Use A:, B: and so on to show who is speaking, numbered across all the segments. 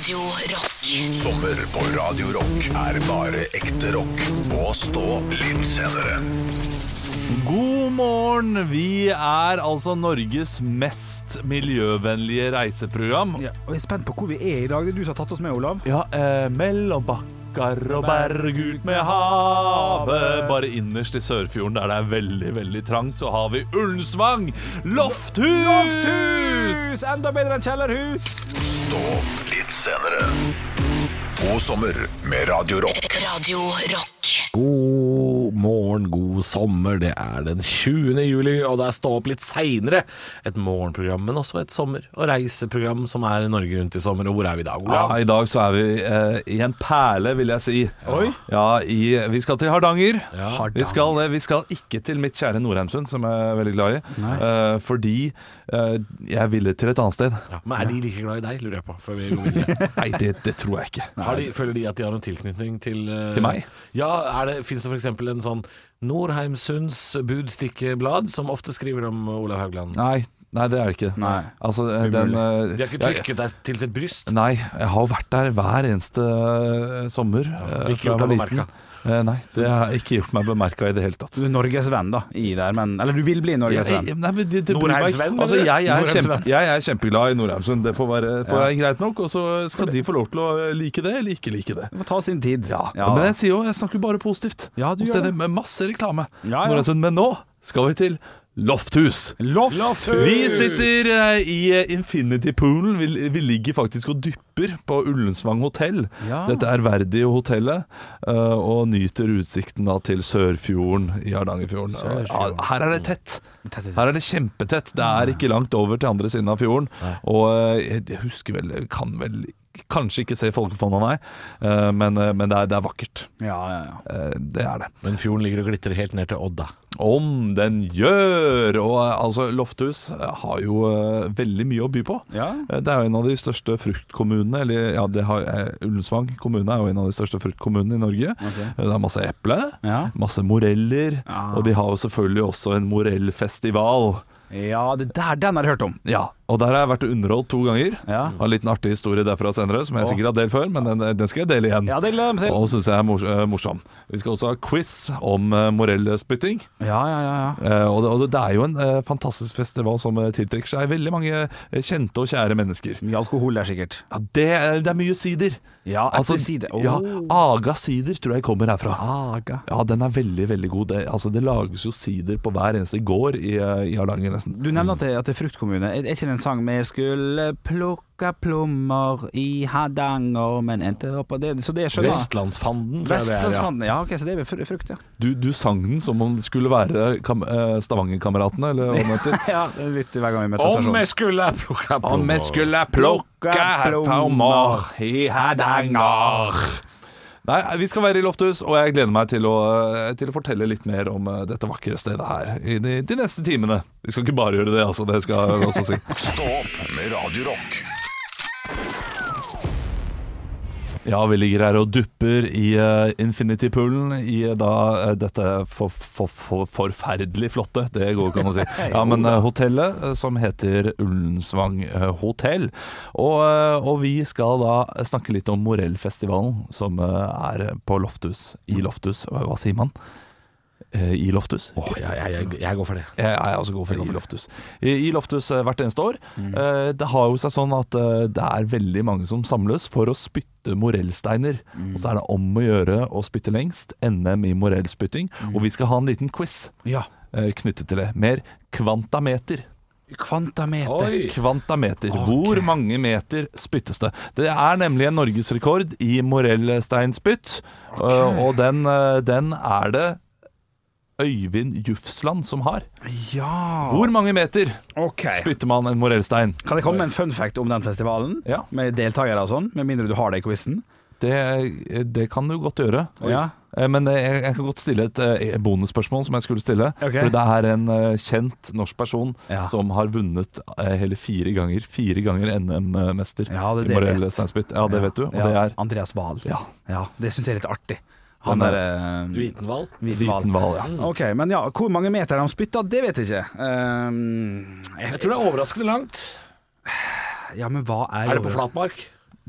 A: Radio Rock.
B: Sommer på Radio Rock er bare ekte rock. Og stå litt senere.
C: God morgen! Vi er altså Norges mest miljøvennlige reiseprogram.
D: Ja, og jeg er spent på hvor vi er i dag. Det er du som har tatt oss med, Olav.
C: Ja, eh, mellom bakkar og berg ut med havet. Bare innerst i Sørfjorden, der det er veldig, veldig trangt, så har vi Ullensvang lofthus!
D: Lofthus! Enda bedre enn kjellerhus!
B: Stå opp litt senere. God sommer med Radio Rock.
A: Radio Rock.
E: God morgen, god sommer. Det er den 20. juli, og det er Stå opp litt seinere. Et morgenprogram, men også et sommer- og reiseprogram som er Norge rundt i sommer. Og hvor er vi i dag,
C: Ja, I dag så er vi eh, i en perle, vil jeg si.
D: Oi.
C: Ja, i, Vi skal til Hardanger.
E: Ja.
C: Vi, skal, eh, vi skal ikke til mitt kjære Nordheimsund, som jeg er veldig glad i. Eh, fordi eh, jeg ville til et annet sted.
E: Ja, men er de like glad i deg, lurer jeg på, før vi går videre?
C: Nei, det, det tror jeg ikke.
E: Har de, føler de at de har noen tilknytning til eh,
C: Til meg?
E: Ja, er det, Fins det f.eks. en sånn Norheimsunds Budstikke-blad, som ofte skriver om Olav Haugland?
C: Nei, nei, det er det ikke.
D: Nei.
C: Altså, eh, den, eh,
E: De har ikke trykket deg til sitt bryst?
C: Nei, jeg har vært der hver eneste eh, sommer. Ja,
E: ikke gjort
C: var
E: deg
C: liten. Eh, nei, det har ikke gjort meg bemerka i det hele tatt.
D: Du er Norges venn, da, i der, men Eller du vil bli
C: Norges
D: venn?
C: jeg- nei, men det, det bryr
E: venn?
C: Altså,
E: jeg,
C: jeg, er kjempe, jeg er kjempeglad i Nordheimsund. Det får være, får være greit nok. Og så skal de få lov til å like det eller ikke like det.
D: Det får ta sin tid.
C: Ja, Men jeg sier jo, jeg snakker bare positivt.
D: Ja, du gjør det.
C: med masse reklame.
D: Ja, ja.
C: Men nå skal vi til Lofthus.
D: Lofthus!
C: Vi sitter eh, i eh, Infinity Poolen. Vi, vi ligger faktisk og dypper på Ullensvang hotell.
D: Ja.
C: Dette ærverdige hotellet. eh, og nyter utsikten da til Sørfjorden i Hardangerfjorden. Her er det tett. Her er det kjempetett. Det er ikke langt over til andre siden av fjorden. Og jeg, husker vel Kan vel kanskje ikke se Folkefonda, nei. men men det, er, det er vakkert.
D: Ja, ja, ja.
C: Det er det.
E: Men fjorden ligger og glitrer helt ned til Odda.
C: Om den gjør! Og eh, altså, Lofthus eh, har jo uh, veldig mye å by på.
D: Ja.
C: Det er jo en av de største fruktkommunene Eller ja, det har, uh, Ullensvang kommune er jo en av de største fruktkommunene i Norge. Okay. Det er masse eple,
D: Ja.
C: masse moreller,
D: ja.
C: og de har jo selvfølgelig også en morellfestival.
D: ja, det der, den har jeg hørt om.
C: Ja, og der har jeg vært underholdt to ganger.
D: Ja.
C: Har en liten artig historie derfra senere, som jeg sikkert har delt før, men den, den skal jeg dele igjen.
D: Ja, del til.
C: Og syns jeg er mors eh, morsom. Vi skal også ha quiz om eh, morellspytting.
D: Ja, ja, ja. ja.
C: Eh, og, det, og det er jo en fantastisk festival som tiltrekker seg veldig mange kjente og kjære mennesker.
D: Mye alkohol der, sikkert.
C: Ja, det, det er mye sider.
D: Ja,
C: Altså,
D: eplesider. Oh.
C: ja, Aga sider tror jeg kommer herfra.
D: Aga.
C: Ja, den er veldig, veldig god. Det, altså, det lages jo sider på hver eneste gård i, i Hardanger, nesten.
D: Du nevner at det, at det er fruktkommune. Er, er ikke det en sang vi 'Skulle plukke plommer i Hardanger', men endte opp på det Så det skjønner jeg.
E: Vestlandsfanden, tror jeg det er. Ja.
D: Vestlandsfanden. Ja, ok, så det er frukt, ja.
C: Du, du sang den som om det skulle være eh, Stavangerkameratene, eller hva det heter.
D: ja litt hver gang vi møtes.
E: Om vi skulle plukke
C: Om vi skulle plukke plommer i Hardanger. Nei, vi skal være i Lofthus, og jeg gleder meg til å, til å fortelle litt mer om eh, dette vakre stedet her i de, de neste timene. Vi skal ikke bare gjøre det, altså. Det skal jeg også si.
B: Stå opp med Radio Rock.
C: Ja, vi ligger her og dupper i uh, Infinity-poolen i uh, da uh, dette for, for, for, forferdelig flotte, det går ikke an å si. Ja, men hotellet som heter Ullensvang hotell. Og, og vi skal da snakke litt om Morellfestivalen som er på Lofthus. I Lofthus, hva hva sier man? Eh, I Loftus.
E: Oh, jeg, jeg, jeg, jeg går for det.
C: Jeg er også god for i Loftus. I, i Lofthus eh, hvert eneste år. Eh, det har jo seg sånn at det er veldig mange som samles for å spytte morellsteiner. Og så er det om å gjøre å spytte lengst. NM i morellspytting. Og vi skal ha en liten quiz
D: Ja.
C: knyttet til det. Mer kvantameter.
D: Kvantameter.
E: Oi.
C: Kvantameter. Hvor mange meter spyttes det? Det er nemlig en norgesrekord i morellsteinspytt, eh, og den, den er det Øyvind Jufsland som har.
D: Ja.
C: Hvor mange meter
D: okay.
C: spytter man en morellstein?
D: Kan det komme med en fun fact om den festivalen?
C: Ja.
D: Med deltakere og sånn? Med mindre du har det i quizen?
C: Det, det kan du godt gjøre.
D: Ja.
C: Eh, Men jeg, jeg kan godt stille et eh, bonusspørsmål som jeg skulle stille.
D: Okay.
C: For det er en eh, kjent norsk person
D: Ja.
C: som har vunnet eh, hele fire ganger Fire ganger NM-mester
D: Ja,
C: i morell steinspytt. Ja, det vet du. Og det er
D: Andreas Wahl.
C: Ja.
D: Ja, det syns jeg er litt artig. Han
C: Den er-
D: der uh,
E: Hvitenhval?
C: Viten Hval, ja.
D: Ok, men ja, hvor mange meter de spytta, det vet jeg ikke. Um,
E: Jeg tror det er overraskende langt.
D: Ja, men hva er
E: Er det på flatmark?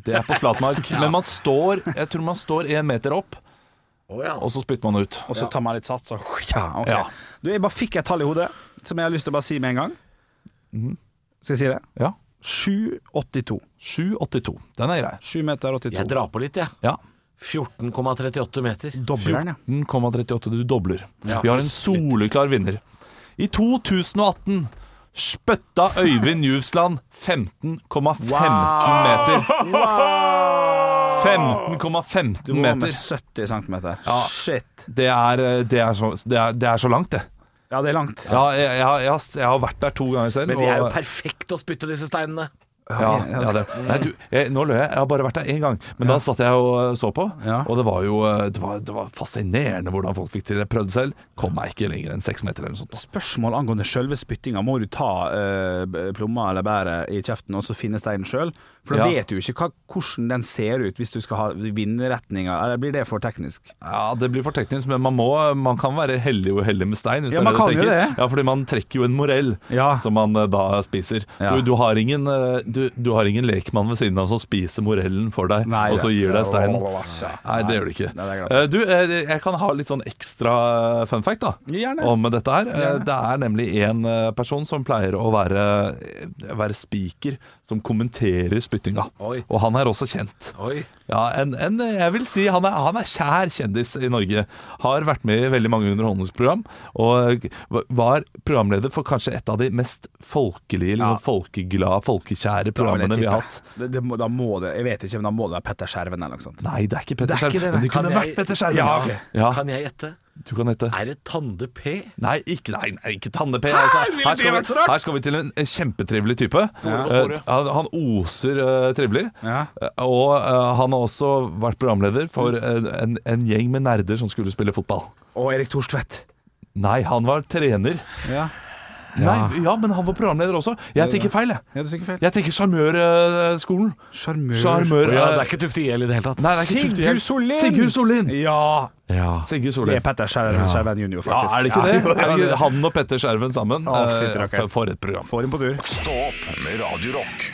C: Det er på flatmark. Men man står Jeg tror man står én meter opp,
E: Oh, ja.
C: og så spytter man ut.
D: Og så tar man litt sats, og ja, okay.
C: Ja.
D: Du, jeg bare fikk et tall i hodet som jeg har lyst til å bare si med en gang. Skal jeg si det?
C: Ja.
D: 7,82.
C: 7,82. Den er grei.
D: 7 meter 82.
E: Jeg drar på litt, jeg.
C: Ja.
E: 14,38 meter.
D: Dobleren, ja.
C: 14,38. Du dobler.
E: Ja.
C: Vi har en soleklar vinner. I 2018 spytta Øyvind Juvsland 15,15 meter. 15,15
D: Du må med
C: meter.
D: 70 cm.
C: Ja.
D: Shit.
C: Det er, eh, det, er så, det, er, det er så langt, det.
D: Ja, det er langt.
C: Ja, jeg, jeg, har- jeg, jeg har vært der to ganger selv.
E: Men de er jo
C: og-
E: perfekt å spytte disse steinene.
C: Ja, ja det. Nei, du, jeg, nå løy jeg. Jeg har bare vært der én gang. Men da satt jeg og eh, så på, og det var jo eh, det var, det var fascinerende hvordan folk fikk til det. Jeg prøvde selv. Kom meg ikke lenger enn seks meter eller noe sånt.
D: Spørsmål angående sjølve spyttinga. Må du ta eh, plomma eller bæret i kjeften og så finne steinen sjøl? For da vet du ikke hva, hvordan den ser ut hvis du skal ha vindretninga. Eller blir det for teknisk?
C: Ja, Det blir for teknisk, men man, må, man kan være heldig og heldig med stein.
D: Ja, man
C: du
D: kan jo det.
C: Ja, fordi man trekker jo en morell som man eh, da spiser. Du, du, har ingen, eh, du, du har ingen lekmann ved siden av som spiser morellen for deg,
D: Nei,
C: og så
D: det-
C: gir deg steinen. Nei, det gjør du ikke.
D: Nei.
C: Eh, Du, eh, jeg kan ha litt sånn ekstra fun fact da
D: Gjerne.
C: om dette her. Eh,
D: Gjerne.
C: Det er nemlig en eh, person som pleier å være, eh, være speaker som kommenterer spyttinga.
E: Oi.
C: Og han er også kjent.
E: Oi.
C: Ja, en, en, jeg vil si han er, han er kjær kjendis i Norge. Har vært med i veldig mange underholdningsprogram. Og var programleder for kanskje et av de mest folkelige,
D: Ja.
C: liksom folkeglade, folkekjære
D: Jeg
C: programmene vi har hatt.
D: Det, det må, da må det Jeg vet ikke, men da må det være Petter Skjerven eller noe sånt.
C: Nei, det er ikke Petter
D: er det,
C: Men det kunne
E: jeg-
C: vært Petter Skjerven.
D: Ja, okay.
C: Ja,
E: Kan jeg gjette?
C: du kan hete.
E: Er det Tande P?
C: Nei, ikke, nei, nei, ikke Tande P. Altså, her, skal vi, her skal vi til en, en kjempetrivelig type. Eh, han, han oser uh, trivelig.
D: Ja.
C: Uh, Og han har også vært programleder for eh, en, en gjeng med nerder som skulle spille fotball.
D: Og Erik Thorstvedt.
C: Nei, han var trener.
D: Ja.
C: Nei, ja, men han var programleder også. Jeg tenker feil, jeg.
D: ja, du tenker feil.
C: Jeg tenker Sjarmørskolen.
D: Sjarmør.
C: Sjarmør
E: ja, det er ikke Tufte IL i det hele tatt.
C: Nei, det er ikke
D: Sigurd. Sollin!
C: Sigurd Sollien!
D: Ja,
E: Ja.
C: Sigurd
D: det er Petter Skjerven, Skjerven junior,
C: Ja, er det ikke det?
D: ja,
C: det. Han og Petter Skjerven sammen.
D: Oh,
C: eh, for- For et program.
D: Får en på tur.
B: Stå opp med Radio Rock.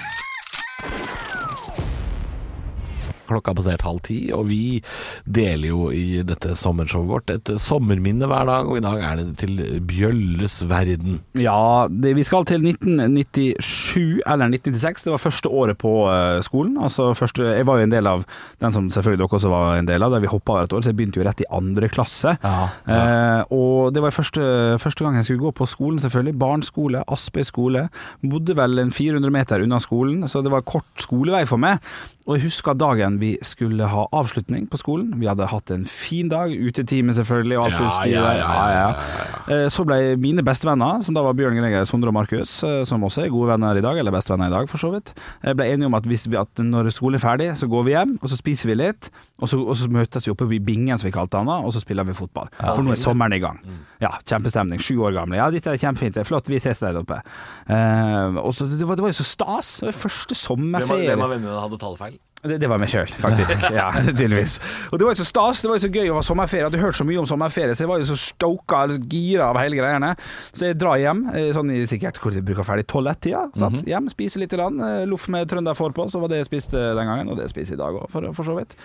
E: Klokka passert halv ti, og vi deler jo i dette sommershowet vårt et sommerminne hver dag, og i dag er det til Bjølles verden.
D: Ja, det, vi skal til 1997 eller 1996. Det var første året på eh, skolen. Altså første, jeg var jo en del av den som selvfølgelig dere også var en del av, der vi hoppa over et år, så jeg begynte jo rett i andre klasse. Eh, og det var første, første gang jeg skulle gå på skolen, selvfølgelig. Barneskole, Aspøy skole. Bodde vel en 400 meter unna skolen, så det var kort skolevei for meg. Og jeg husker dagen vi skulle ha avslutning på skolen. Vi hadde hatt en fin dag, utetime selvfølgelig, og alt
E: Ja, ja, ja, ja, ja,
D: Eh, Så ble mine bestevenner, som da var Bjørn Greger, Sondre og Markus, eh, som også er gode venner i dag, eller bestevenner i dag for så vidt, eh, ble enige om at, hvis vi, at når skolen er ferdig, så går vi hjem, og så spiser vi litt, og så, og så møtes vi oppe i bingen, som vi kalte den og så spiller vi fotball. For nå er sommeren i gang. Ja, kjempestemning. Sju år gamle. Ja, dette er kjempefint. Det er flott. Vi ses der oppe. Eh, og så, det, var, det var jo så stas. Det var første sommerferie.
E: Hvem av vennene hadde talefeil?
D: Det, det var meg sjøl, faktisk. Ja, tydeligvis. Og det var jo så stas, det var jo så gøy å ha sommerferie. Jeg hadde hørt så mye om sommerferie, så jeg var jo så stoka, gira av hele greiene. Så jeg drar hjem, eh, sånn i sikkert hvor jeg bruker ferdig tolv-ett-tida. sant? Hjem, spiser litt, grann, land loff med trønderfår på, så var det jeg spiste den gangen, og det jeg spiser i dag òg, for, for så vidt.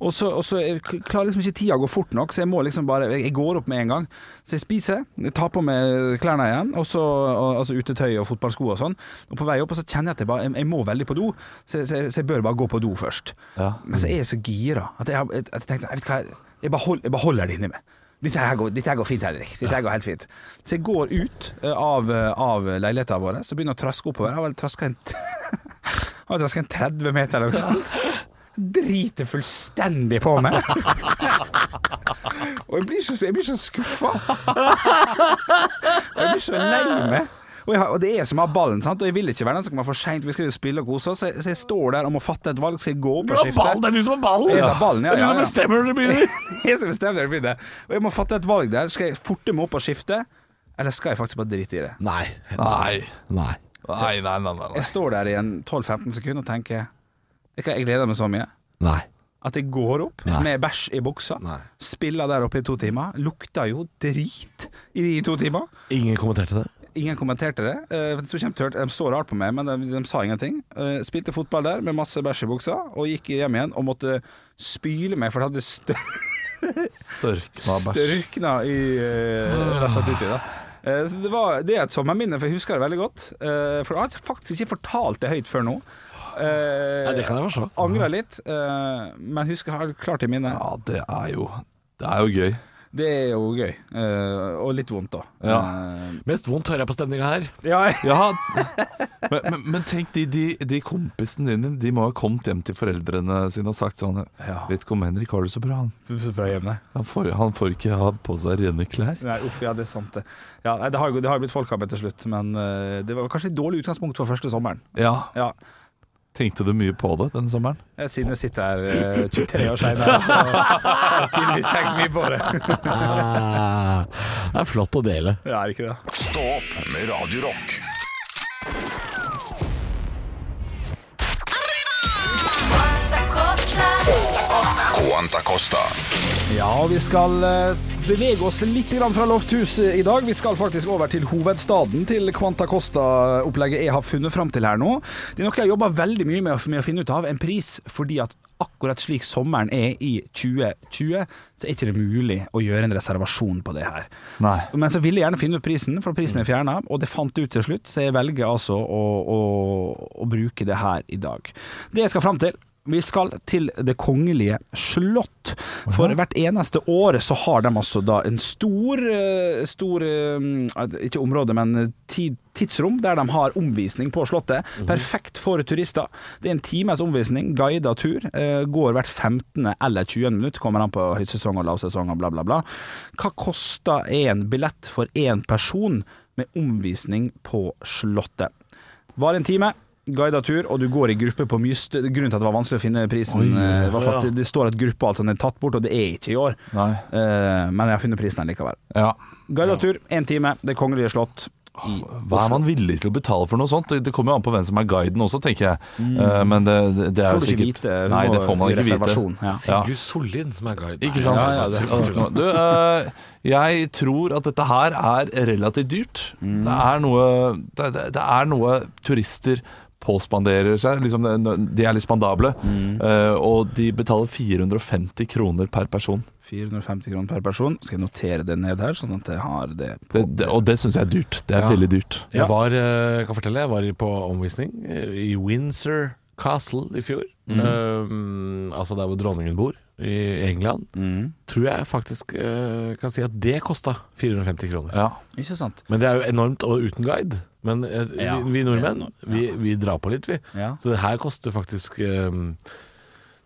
D: Og så, og så jeg klarer liksom ikke tida å gå fort nok, så jeg må liksom bare Jeg går opp med en gang. Så jeg spiser, jeg tar på meg klærne igjen, og så, og, altså utetøy og fotballsko og sånn. Og på vei opp og så kjenner jeg at jeg, bare, jeg, jeg må veldig på do, så, så, så jeg bør bare gå på do først.
C: Ja.
D: Men så er jeg så gira at jeg, at jeg tenkte jeg vet hva, jeg bare, hold, jeg bare holder det inni meg. Dette her, går, dette her går fint, Henrik. Dette her går helt fint. Så jeg går ut eh, av, eh, av leiligheten vår så begynner jeg å traske oppover. Jeg har vel traska en, jeg en 30 meter eller noe sånt. Driter fullstendig på meg. Og jeg blir så, jeg blir så skuffa. Jeg blir så lei meg. Og, jeg har, og det er som å ha ballen, sant? og jeg vil ikke være den som kommer for seint. Vi skal jo spille og kose oss, så, jeg- så jeg står der og må fatte et valg. Skal jeg gå opp og skifte?
E: Det er du som har ballen!
D: Jeg sa ballen, ja,
E: Det er du som bestemmer når det begynner.
D: jeg som bestemmer det begynner. Og jeg må fatte et valg der. Skal jeg forte meg opp og skifte, eller skal jeg faktisk bare drite i det?
E: Nei.
C: Nei.
E: Nei.
C: Nei, nei, nei. nei, nei.
D: Jeg står der i en 12-15 sekunder og tenker jeg, jeg gleder meg så mye.
E: Nei.
D: At jeg går opp
E: Nei.
D: med bæsj i buksa,
E: Nei.
D: spiller der oppe i to timer. Lukta jo drit i de to timer.
E: Ingen kommenterte det?
D: Ingen kommenterte det. Eh, Jeg tror ikke de, tørte, de så rart på meg, men de, de sa ingenting. Eh, Spilte fotball der med masse bæsj i buksa, og gikk hjem igjen og måtte spyle meg, for det hadde stø
C: Størkna bæsj.
D: størkna i uh, satt uti. da Eh, det, var, det er et sommerminne, for jeg husker det veldig godt. Eh, for jeg har faktisk ikke fortalt det høyt før nå.
E: Nei, det kan jeg forstå.
D: Angra litt, eh, men husker jeg har klart i minnet.
C: Ja, det er jo Det er jo gøy.
D: Det er jo gøy, Uh, og litt vondt, da.
C: Ja.
D: Uh,
E: Mest vondt hører jeg på stemninga her.
D: ja,
C: Ja, men, men, men tenk, de, de, de kompisene dine De må ha kommet hjem til foreldrene sine og sagt sånn
D: Ja.
C: Vet ikke om Henrik har det så bra, han.
D: så bra hjemme.
C: Han får, han får ikke ha på seg rene klær.
D: Nei, uff, ja, det er sant det. Ja, det har jo det har jo blitt folk av til slutt, men uh, det var kanskje et dårlig utgangspunkt for første sommeren.
C: Ja,
D: Ja,
C: Tenkte du mye på det denne sommeren?
D: eh, Siden jeg sitter her eh, 23 år seinere, så har jeg tydeligvis tenkt mye på det.
E: Ah, det er flott å dele.
D: Ja, er ikke det?
B: Stå opp med Radio Quanta Costa.
D: Ja, vi skal eh, bevege oss litt fra Lofthuset i dag. Vi skal faktisk over til hovedstaden til Quanta Costa-opplegget jeg har funnet fram til her nå. Det er noe jeg har jobba veldig mye med, med å finne ut av. En pris fordi at akkurat slik sommeren er i 2020, så er ikke det mulig å gjøre en reservasjon på det her.
C: Nei.
D: Men så ville jeg gjerne finne ut prisen, for prisen er fjerna, og det fant jeg ut til slutt, så jeg velger altså å, å, å bruke det her i dag. Det jeg skal fram til vi skal til Det kongelige slott. For hvert eneste år så har de altså da en stor, eh, stor eh, Ikke område, men tid, tidsrom der de har omvisning på Slottet. Perfekt for turister. Det er en times omvisning, guida tur. eh, Går hvert 15. eller 20. minutt, kommer an på høysesong og lavsesong og bla, bla, bla. Hva koster en billett for én person med omvisning på Slottet? Var en time. Guida tur, og du går i gruppe på mye stø Grunnen til at det var vanskelig å finne prisen,
C: Oi,
D: eh, var for
E: ja.
D: at det står at gruppa altså, den er tatt bort, og det er ikke i år.
C: Nei.
D: Eh, men jeg har funnet prisen likevel.
C: Ja.
D: Guida tur, én time, Det kongelige slott.
C: Hva er man villig til å betale for noe sånt? Det, kommer jo an på hvem som er guiden også, tenker jeg. Mm. men det, det, det er jo sikkert
D: vite.
C: Nei, det får man ikke vite.
D: ja.
C: Ja.
E: Sigurd Sollien som er guiden.
C: Ikke sant?
D: Ja, ja, det-
C: du, uh, jeg tror at dette her er relativt dyrt.
D: Mm.
C: Det, er noe, det er noe turister påspanderer seg. Liksom, de er litt spandable.
D: Mm.
C: Uh, og de betaler 450 kroner per person.
D: 450 kroner per person. Skal jeg notere det ned her, sånn at jeg har det på
C: Det, det, og det syns jeg er dyrt. Det er
E: Ja.
C: veldig dyrt.
E: Jeg var, jeg kan fortelle, jeg var på omvisning eh, i Windsor Castle i fjor. Eh, altså der hvor dronningen bor, i England.
D: mm.
E: Tror jeg faktisk uh, kan si at det kosta 450 kroner.
C: Ja.
D: Ikke sant?
E: Men det er jo enormt og uten guide. Men eh,
D: Ja,
E: vi, vi nordmenn,
D: det ja.
E: vi, vi drar på litt, vi.
D: Ja.
E: Så det her koster faktisk eh,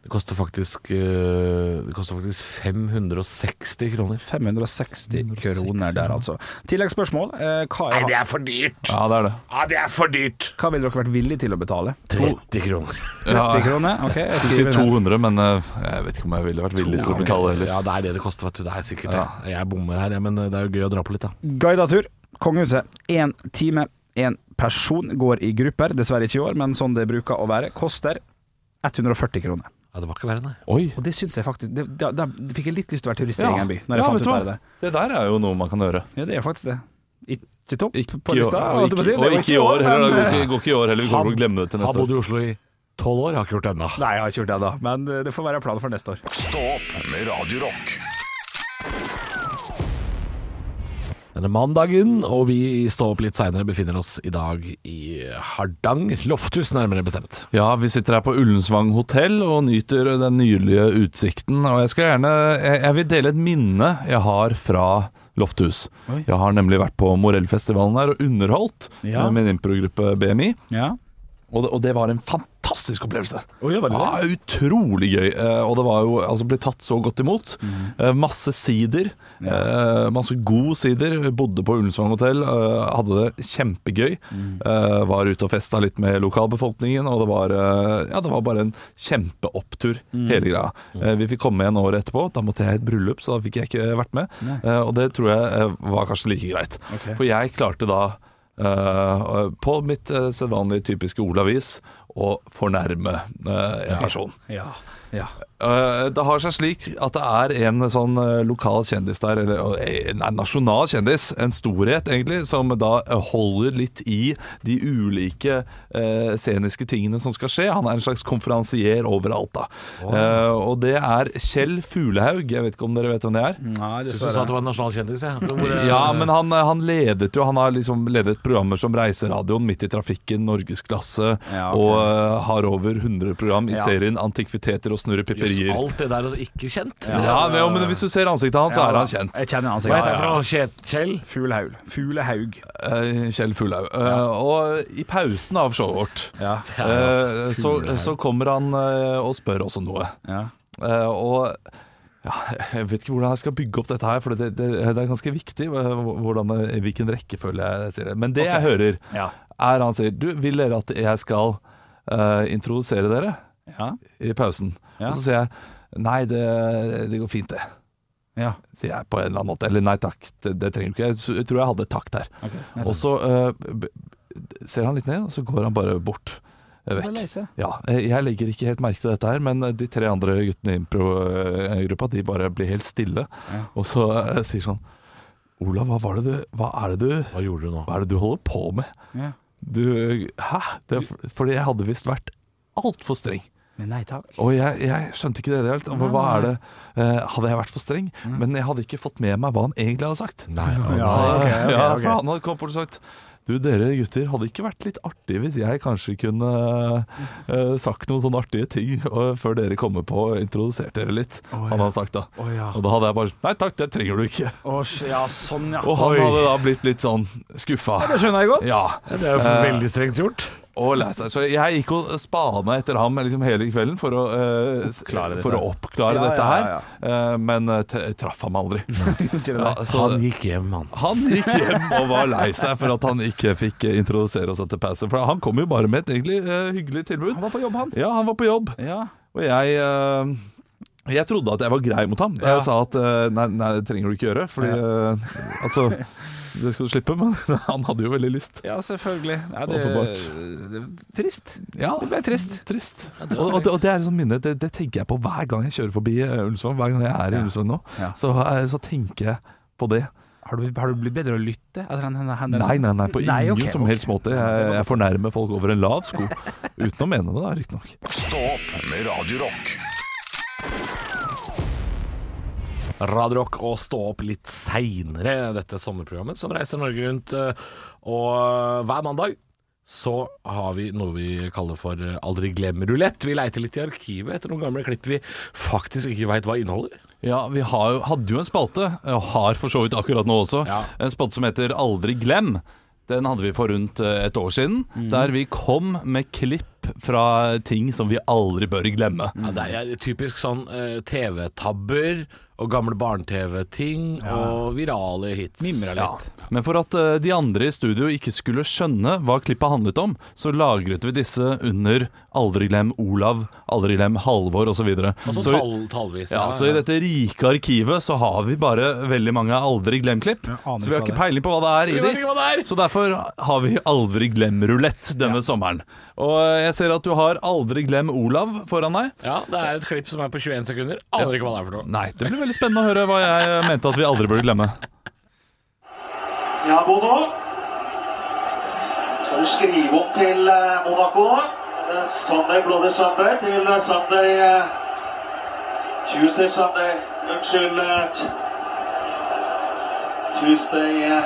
E: Det koster faktisk eh, Det koster faktisk 560 kroner.
D: 560 kroner der, altså. Tilleggsspørsmål. Eh, hva, er,
E: er for dyrt!
C: ja, det er det.
E: Ja, det er for dyrt!
D: hva ville dere vært villige til å betale?
E: 30 kroner.
D: 30 kroner? Ok, jeg
C: Jeg skulle si
D: ned.
C: 200, men eh, jeg vet ikke om jeg ville vært villig til å betale heller.
E: Ja, det er det det koster, vet du. Det er sikkert det. Jeg bommer her, jeg, men det er jo gøy å dra på litt, da.
D: Guida tur. Kongehuset. Én time, én person. Går i grupper. Dessverre ikke i år, men sånn det bruker å være. Koster 140 kroner.
E: Ja, det var ikke verre, nei.
C: Oi.
D: Og det syns jeg faktisk det, da, da fikk jeg litt lyst til å være turist i
C: Ja.
D: egen by. Når jeg
C: Ja,
D: fant
C: vet
D: ut
C: du
D: av
C: hva?
D: det.
C: Det der er jo noe man kan gjøre.
D: Ja, det er faktisk det. Ikke topp
C: Ikke
D: på lista.
C: og
D: holdt jeg på å si.
C: ikke,
D: Det
C: og
D: var
C: ikke i år heller.
D: men-
C: Det går ikke, går ikke i år heller. Vi kommer til å glemme det til
E: Har
C: neste
E: bodd i Oslo i tolv år, har ikke gjort det ennå.
D: Nei, jeg har ikke gjort det ennå, men eh, det får være planen for neste år.
B: Stå opp med Radio Rock.
E: Denne mandagen, og vi i Stå opp litt seinere befinner oss i dag i Hardanger. Lofthus, nærmere bestemt.
C: Ja, vi sitter her på Ullensvang hotell og nyter den nydelige utsikten. Og jeg skal gjerne Jeg, jeg vil dele et minne jeg har fra Lofthus.
D: Oi.
C: Jeg har nemlig vært på Morellfestivalen her og underholdt
D: Ja.
C: med min improgruppe BMI.
D: Ja.
C: Og det, og det var en fantastisk opplevelse.
D: Oi, var det?
C: Ja, utrolig gøy. Eh, og det var jo altså ble tatt så godt imot.
D: Mhm.
C: Eh, masse sider. Ja. masse god sider. Bodde på Ullensvang hotell. Eh, hadde det kjempegøy.
D: Mhm.
C: Eh, var ute og festa litt med lokalbefolkningen, og det var, eh, ja, det var bare en kjempeopptur,
D: mm.
C: hele greia. Eh, vi fikk komme igjen året etterpå. Da måtte jeg i et bryllup, så da fikk jeg ikke vært med.
D: Nei.
C: Eh, og det tror jeg eh, var kanskje like greit.
D: Okay.
C: For jeg klarte da Uh, på mitt uh, sedvanlige typiske Olavis å fornærme eh, en person.
D: Ja. ja.
C: Eh, Det har seg slik at det er en sånn eh, lokal kjendis der, eller nei, nasjonal kjendis, en storhet egentlig, som da holder litt i de ulike eh, sceniske tingene som skal skje. Han er en slags konferansier overalt, da. Eh, og det er Kjell Fuglehaug. Jeg vet ikke om dere vet hvem det er?
D: Nei,
E: Syns du sa at det var en nasjonal kjendis, jeg.
C: Ja, men han, han ledet jo Han har liksom ledet programmer som Reiseradioen, Midt i trafikken, Norgesklasse,
D: Ja, okay.
C: og har over 100 program i
D: Ja.
C: serien Antikviteter og snurrepipperier.
E: Alt det der er ikke kjent.
C: Ja, men, jo, men hvis du ser ansiktet hans, så er han kjent.
D: Jeg kjenner
E: Hva heter han noe? Kjell?
D: Fuglehaug. Fuglehaug.
C: Eh, Kjell Fuglehaug. Eh, og i pausen av showet vårt
E: altså,
C: eh, så, så kommer han eh, og spør også noe.
D: ja.
C: Eh, og ja, jeg vet ikke hvordan jeg skal bygge opp dette her, for det, det, det er ganske viktig eh, hvordan, eh, hvilken rekkefølge jeg sier det. Men det jeg hører,
D: Ja.
C: er han sier Du, vil dere at jeg skal eh, introdusere dere
D: Ja.
C: i pausen?
D: Ja.
C: Og så sier jeg nei, det, det går fint, det.
D: ja.
C: Sier jeg på en eller annen måte. Eller nei takk, det, det trenger du ikke. Jeg, tror jeg hadde takt der.
D: Okay,
C: Og så eh, b- ser han litt ned, og så går han bare bort. eh, Vekk. Ja, jeg legger ikke helt merke til dette her, men de tre andre guttene i impro-gruppa De bare blir helt stille.
D: Ja.
C: Og så sier sånn Olav, hva, var det du, hva er det du
E: Hva gjorde du nå?
C: Hva er det du holder på med?
D: Ja.
C: Du, hæ? Det, fordi jeg hadde visst vært altfor streng.
D: Men nei takk.
C: Og jeg, jeg skjønte ikke det i det hele tatt. Hva, er det? Eh, hadde jeg vært for streng? Men jeg hadde ikke fått med meg hva han egentlig hadde sagt.
E: Nei,
D: Ja, okay, okay,
C: okay.
D: ja,
C: for han hadde kommet bort og sagt Du, dere gutter, hadde ikke vært litt artig hvis jeg kanskje kunne uh, sagt noen sånne artige ting uh, før dere kommer på og introduserte dere litt?
D: Å,
C: Han hadde sagt da.
D: Oh, ja.
C: Og da hadde jeg bare Nei takk, det trenger du ikke.
D: Oh, ja, sånn, ja.
C: Og han
D: Oi.
C: hadde da blitt litt sånn skuffa.
D: Det skjønner jeg godt.
C: Ja.
E: Det er jo
C: Eh,
E: veldig strengt gjort.
C: Og lei seg. Så jeg gikk og spana etter ham liksom hele kvelden for å, uh, oppklare,
D: Oppklare dette.
C: å oppklare
D: Ja,
C: dette
D: ja,
C: her,
D: ja,
C: Eh, men eh, t- traff ham aldri. Ja, så
E: Han gikk hjem, han.
C: han gikk hjem og var lei seg for at han ikke fikk introdusere oss etter passet. For han kom jo bare med et egentlig uh, hyggelig tilbud.
D: Han var på jobb, han.
C: Ja, han var på jobb,
D: Ja.
C: og jeg jeg trodde at jeg var grei mot ham da
D: Ja.
C: jeg sa at nei, nei, det trenger du ikke gjøre. Fordi altså Det skal du slippe, men han hadde jo veldig lyst.
D: ja, selvfølgelig. Ja, det, det, trist.
C: Ja,
D: Det ble trist.
C: Trist. Og, og, det, og det er liksom minne, det, det tenker jeg på hver gang jeg kjører forbi eh, Ullensvang. Hver gang jeg er i
D: Ja.
C: Ullensvang nå,
D: Ja.
C: så, eh, så tenker jeg på det.
D: Har du, har du blitt bedre å lytte Han, han, han.
C: Nei, nei, nei, på ingen
D: Nei, okay,
C: som
D: helst
C: helst måte. Jeg, jeg fornærmer folk over en lav sko. Uten å mene det, riktignok.
B: Stå opp med Radio Rock.
E: Radio Rock og stå opp litt seinere, dette sommerprogrammet som reiser Norge rundt. eh, Og eh, hver mandag så har vi noe vi kaller for eh, Aldri glem-rulett. Vi leiter litt i arkivet etter noen gamle klipp vi faktisk ikke veit hva inneholder.
C: Ja, vi har, hadde jo en spalte, og har for så vidt akkurat nå også,
E: Ja.
C: en spalte som heter Aldri glem. Den hadde vi for rundt et år siden, der vi kom med klipp fra ting som vi aldri bør glemme.
E: Ja, det er typisk sånn TV-tabber og gamle barne-TV-ting og virale hits.
D: Mimra litt.
C: Ja. Men for at eh, de andre i studio ikke skulle skjønne hva klippet handlet om, så lagret vi disse under Aldri glem Olav, Aldri glem Halvor osv.
E: Og så
C: Så,
E: tall, tallvis.
C: ja, så i dette rike arkivet så har vi bare veldig mange Aldri glem-klipp. Så vi har
D: ikke
C: peiling på hva det er i de. Så derfor har vi Aldri glem-rulett denne sommeren. Og eh, jeg ser at du har Aldri glem Olav foran deg.
E: Ja, det er et klipp som er på 21 sekunder. Aner ikke hva det er for noe.
C: Nei, det blir veldig spennende å høre hva jeg eh, mente at vi aldri burde glemme.
F: Ja, Bono. Skal du skrive opp til eh, Monaco nå? Sunday, Bloody Sunday til Sunday eh, Tuesday, Sunday Unnskyld. eh, Tuesday eh,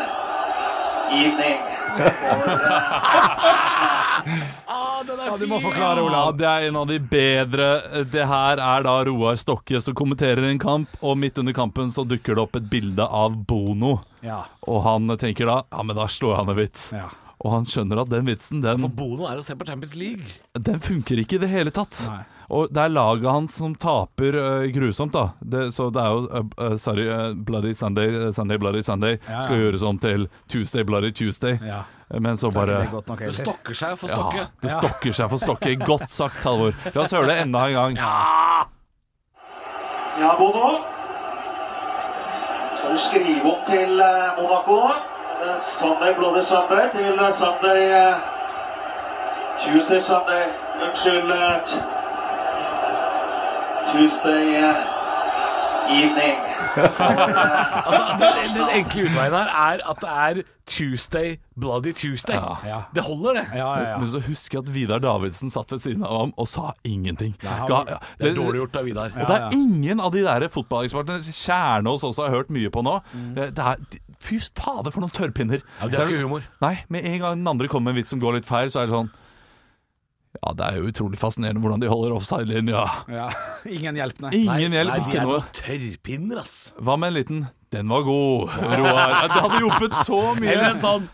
F: evening.
D: Ja, du må forklare,
C: Ja, det er en av de bedre. Det her er da Roar Stokke som kommenterer en kamp, og midt under kampen så dukker det opp et bilde av Bono.
D: Ja.
C: Og han tenker da ja, men da slår han en vits.
D: Ja.
C: Og han skjønner at den vitsen, den,
E: For Bono er å se på Champions League.
C: den funker ikke i det hele tatt.
D: Nei.
C: Og det er laget hans som taper uh, grusomt, da. Det, så det er jo uh, uh, Sorry, Bloody Sunday, Sunday Bloody Sunday
D: Ja,
C: skal
D: ja.
C: gjøres om til Tuesday Bloody Tuesday.
D: Ja.
C: Men så
D: Så
C: bare
D: det nok,
E: Det stokker seg for
C: Ja,
E: Stokke.
C: det stokker seg for Stokke. Godt sagt, Halvor. La oss høre det enda en gang.
F: ja, Bono. Skal du skrive opp til eh, Monaco nå? Sunday, Bloody Sunday til Sunday eh, Tuesday, Sunday Unnskyld. eh, Tuesday eh, evening.
E: Altså, den, den enkle utveien her er at det er Tuesday, Bloody Tuesday.
D: Ja.
E: Det holder, det.
D: Ja, ja, ja.
C: Men så husker jeg at Vidar Davidsen satt ved siden av ham og sa ingenting.
D: han-
C: Ga- ja,
E: Det er dårlig gjort av Vidar.
C: Og det er ingen av de der fotballekspertene Kjernås også har hørt mye på nå. Det, det er, fy fader, for noen tørrpinner.
E: Ja, det er ikke humor.
C: Nei, med en gang den andre kommer med en vits som går litt feil, så er det sånn Ja, det er jo utrolig fascinerende hvordan de holder offside-linja.
D: Ja. Ingen hjelp, nei.
C: Ingen hjelp,
E: Nei,
C: ikke
E: er
C: noe.
E: tørrpinner, ass.
C: Hva med en liten 'den var god', Roar? Ja, Det hadde hjulpet så mye.
E: Eller en sånn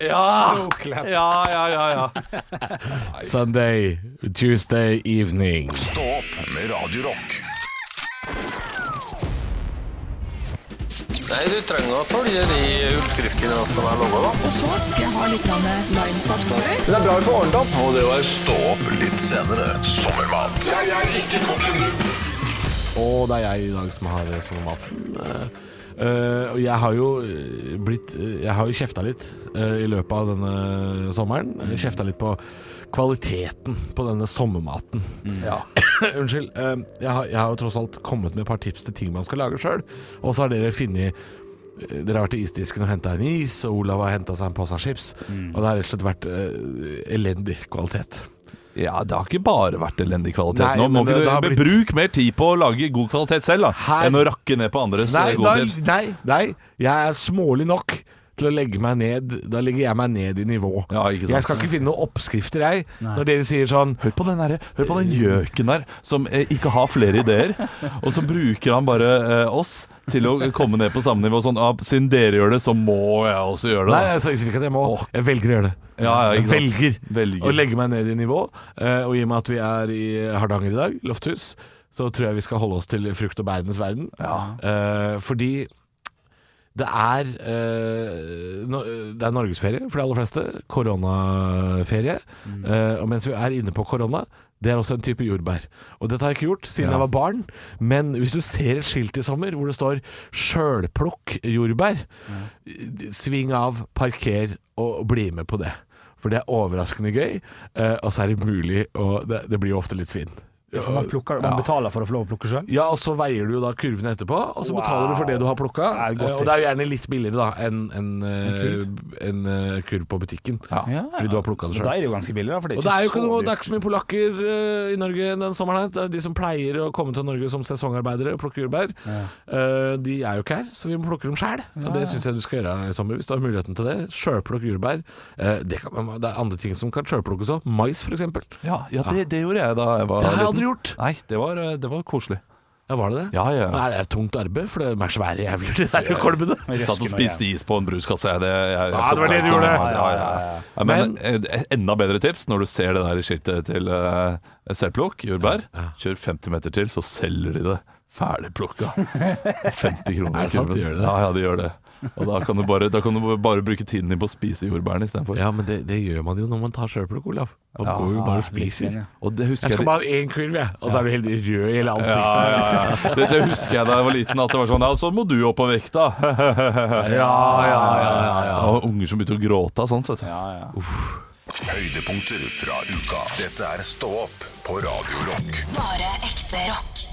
C: Ja, ja, ja, ja, ja.
E: Sunday, Tuesday evening.
B: Stå opp med Radio
G: Nei, du trenger å følge de utskriftene som er laga, da.
A: Og så skal jeg ha litt limesaft over. Det er bra vi får ordnet opp.
B: Og det var Stå opp litt senere. Sommermat.
E: Og det er jeg i dag som har sommermaten. Uh, jeg har jo eh, blitt eh, Jeg har jo kjefta litt uh, i løpet av denne sommeren. Kjefta litt på kvaliteten på denne sommermaten. Ja Unnskyld. eh, jeg, har, jeg har jo tross alt kommet med et par tips til ting man skal lage sjøl. Og så har dere funnet eh, dere har vært i isdisken og henta en is, og Olav har henta seg en pose chips. Og det har rett og slett vært uh, elendig kvalitet.
C: Ja, det har ikke bare vært elendig kvalitet.
E: Nei,
C: Nå må
E: det-
C: ikke du
E: det har blitt-
C: Bruk mer tid på å lage god kvalitet selv, da
E: Her-
C: enn å rakke ned på andres
E: Nei,
C: godhet.
E: nei, nei, nei, jeg er smålig nok til å legge meg ned Da legger jeg meg ned i nivå.
C: Ja, ikke sant.
E: Jeg skal ikke finne noen oppskrifter, jeg. Når dere sier sånn
C: Hør på den, der, hør på den gjøken der, som eh, ikke har flere ideer. Og så bruker han bare eh, oss til å komme ned på samme nivå. Sånn, ah, siden dere gjør det, så må jeg også gjøre det.
E: Nei, jeg sier ikke at jeg må.
C: Åh.
E: Jeg velger å gjøre det.
C: Ja, ja,
E: jeg
C: ikke sant.
E: velger,
C: Velger.
E: å legge meg ned i nivå. eh, og i og med at vi er i Hardanger i dag, Lofthus, så tror jeg vi skal holde oss til frukt og bærenes verden. Eh, fordi det er, eh, det er norgesferie for de aller fleste. Koronaferie. Eh, og mens vi er inne på korona, det er også en type jordbær. Og dette har jeg ikke gjort siden jeg var barn. Men hvis du ser et skilt i sommer hvor det står 'sjølplukk jordbær', sving av, parker og bli med på det. For det er overraskende gøy, eh, og så er det mulig, og det, det blir jo ofte litt svinn.
D: For man, plukker, man betaler for å få lov å plukke sjøl.
E: Ja, og så veier du jo da kurvene etterpå, og så betaler du for det du har plukka. Eh, Og det er jo gjerne litt billigere da enn en, eh, en eh, kurv på butikken. Fordi du har plukka det
D: Da er det jo ganske billig, da. For det er
E: Og det er jo ikke noe,
D: dags
E: det er ikke så mye polakker uh, i Norge den sommeren her. Er de som pleier å komme til Norge som sesongarbeidere og plukke jordbær. uh, de er jo ikke her, så vi må plukke dem sjæl. Og det syns jeg du skal gjøre i sommer, hvis du har muligheten til det. Sjølplukk jordbær. Det, kan, det er andre ting som kan sjølplukkes òg. Mais, f.eks.
C: Ja, ja det, det gjorde jeg da jeg var liten.
E: Aldri gjort.
C: Nei, det var, eh, det var koselig.
E: Ja, var det det?
C: Ja, ja.
E: Men Er det et tungt arbeid? For det er svære jævler, de der kolbene.
C: Jeg satt og spiste is på en bruskasse. Jeg, det, jeg, jeg,
E: Ja, det var det du gjorde.
C: Ja, ja, ja. Ja, men eh, enda bedre tips når du ser det der i skiltet til uh, selvplukk, jordbær. Kjør 50 meter til, så selger de det ferdigplukka. 50 kroner
E: Er det sant?
C: kurven.
E: De gjør det?
C: Ja, ja, de gjør det. Og da kan du bare, da kan du bare bruke tiden din på å spise jordbærene istedenfor.
E: Ja, men det, det gjør man jo når man tar sjølplukk, Olav. Man
C: Ja,
E: går jo bare og spiser.
D: ja.
C: Og det
E: Jeg skal
C: jeg
E: bare ha én kurv, jeg. Og så er du helt rød i hele ansiktet.
C: ja, ja, ja. Det, det husker jeg da jeg var liten, at det var sånn Ja, så må du opp på vekta.
E: Ja, ja, ja, ja, ja.
C: Og unger som begynte å gråte av sånt. Vet du.
D: Ja, ja.
B: Høydepunkter fra uka. Dette er Stå opp på Radio Rock.
A: Bare ekte rock.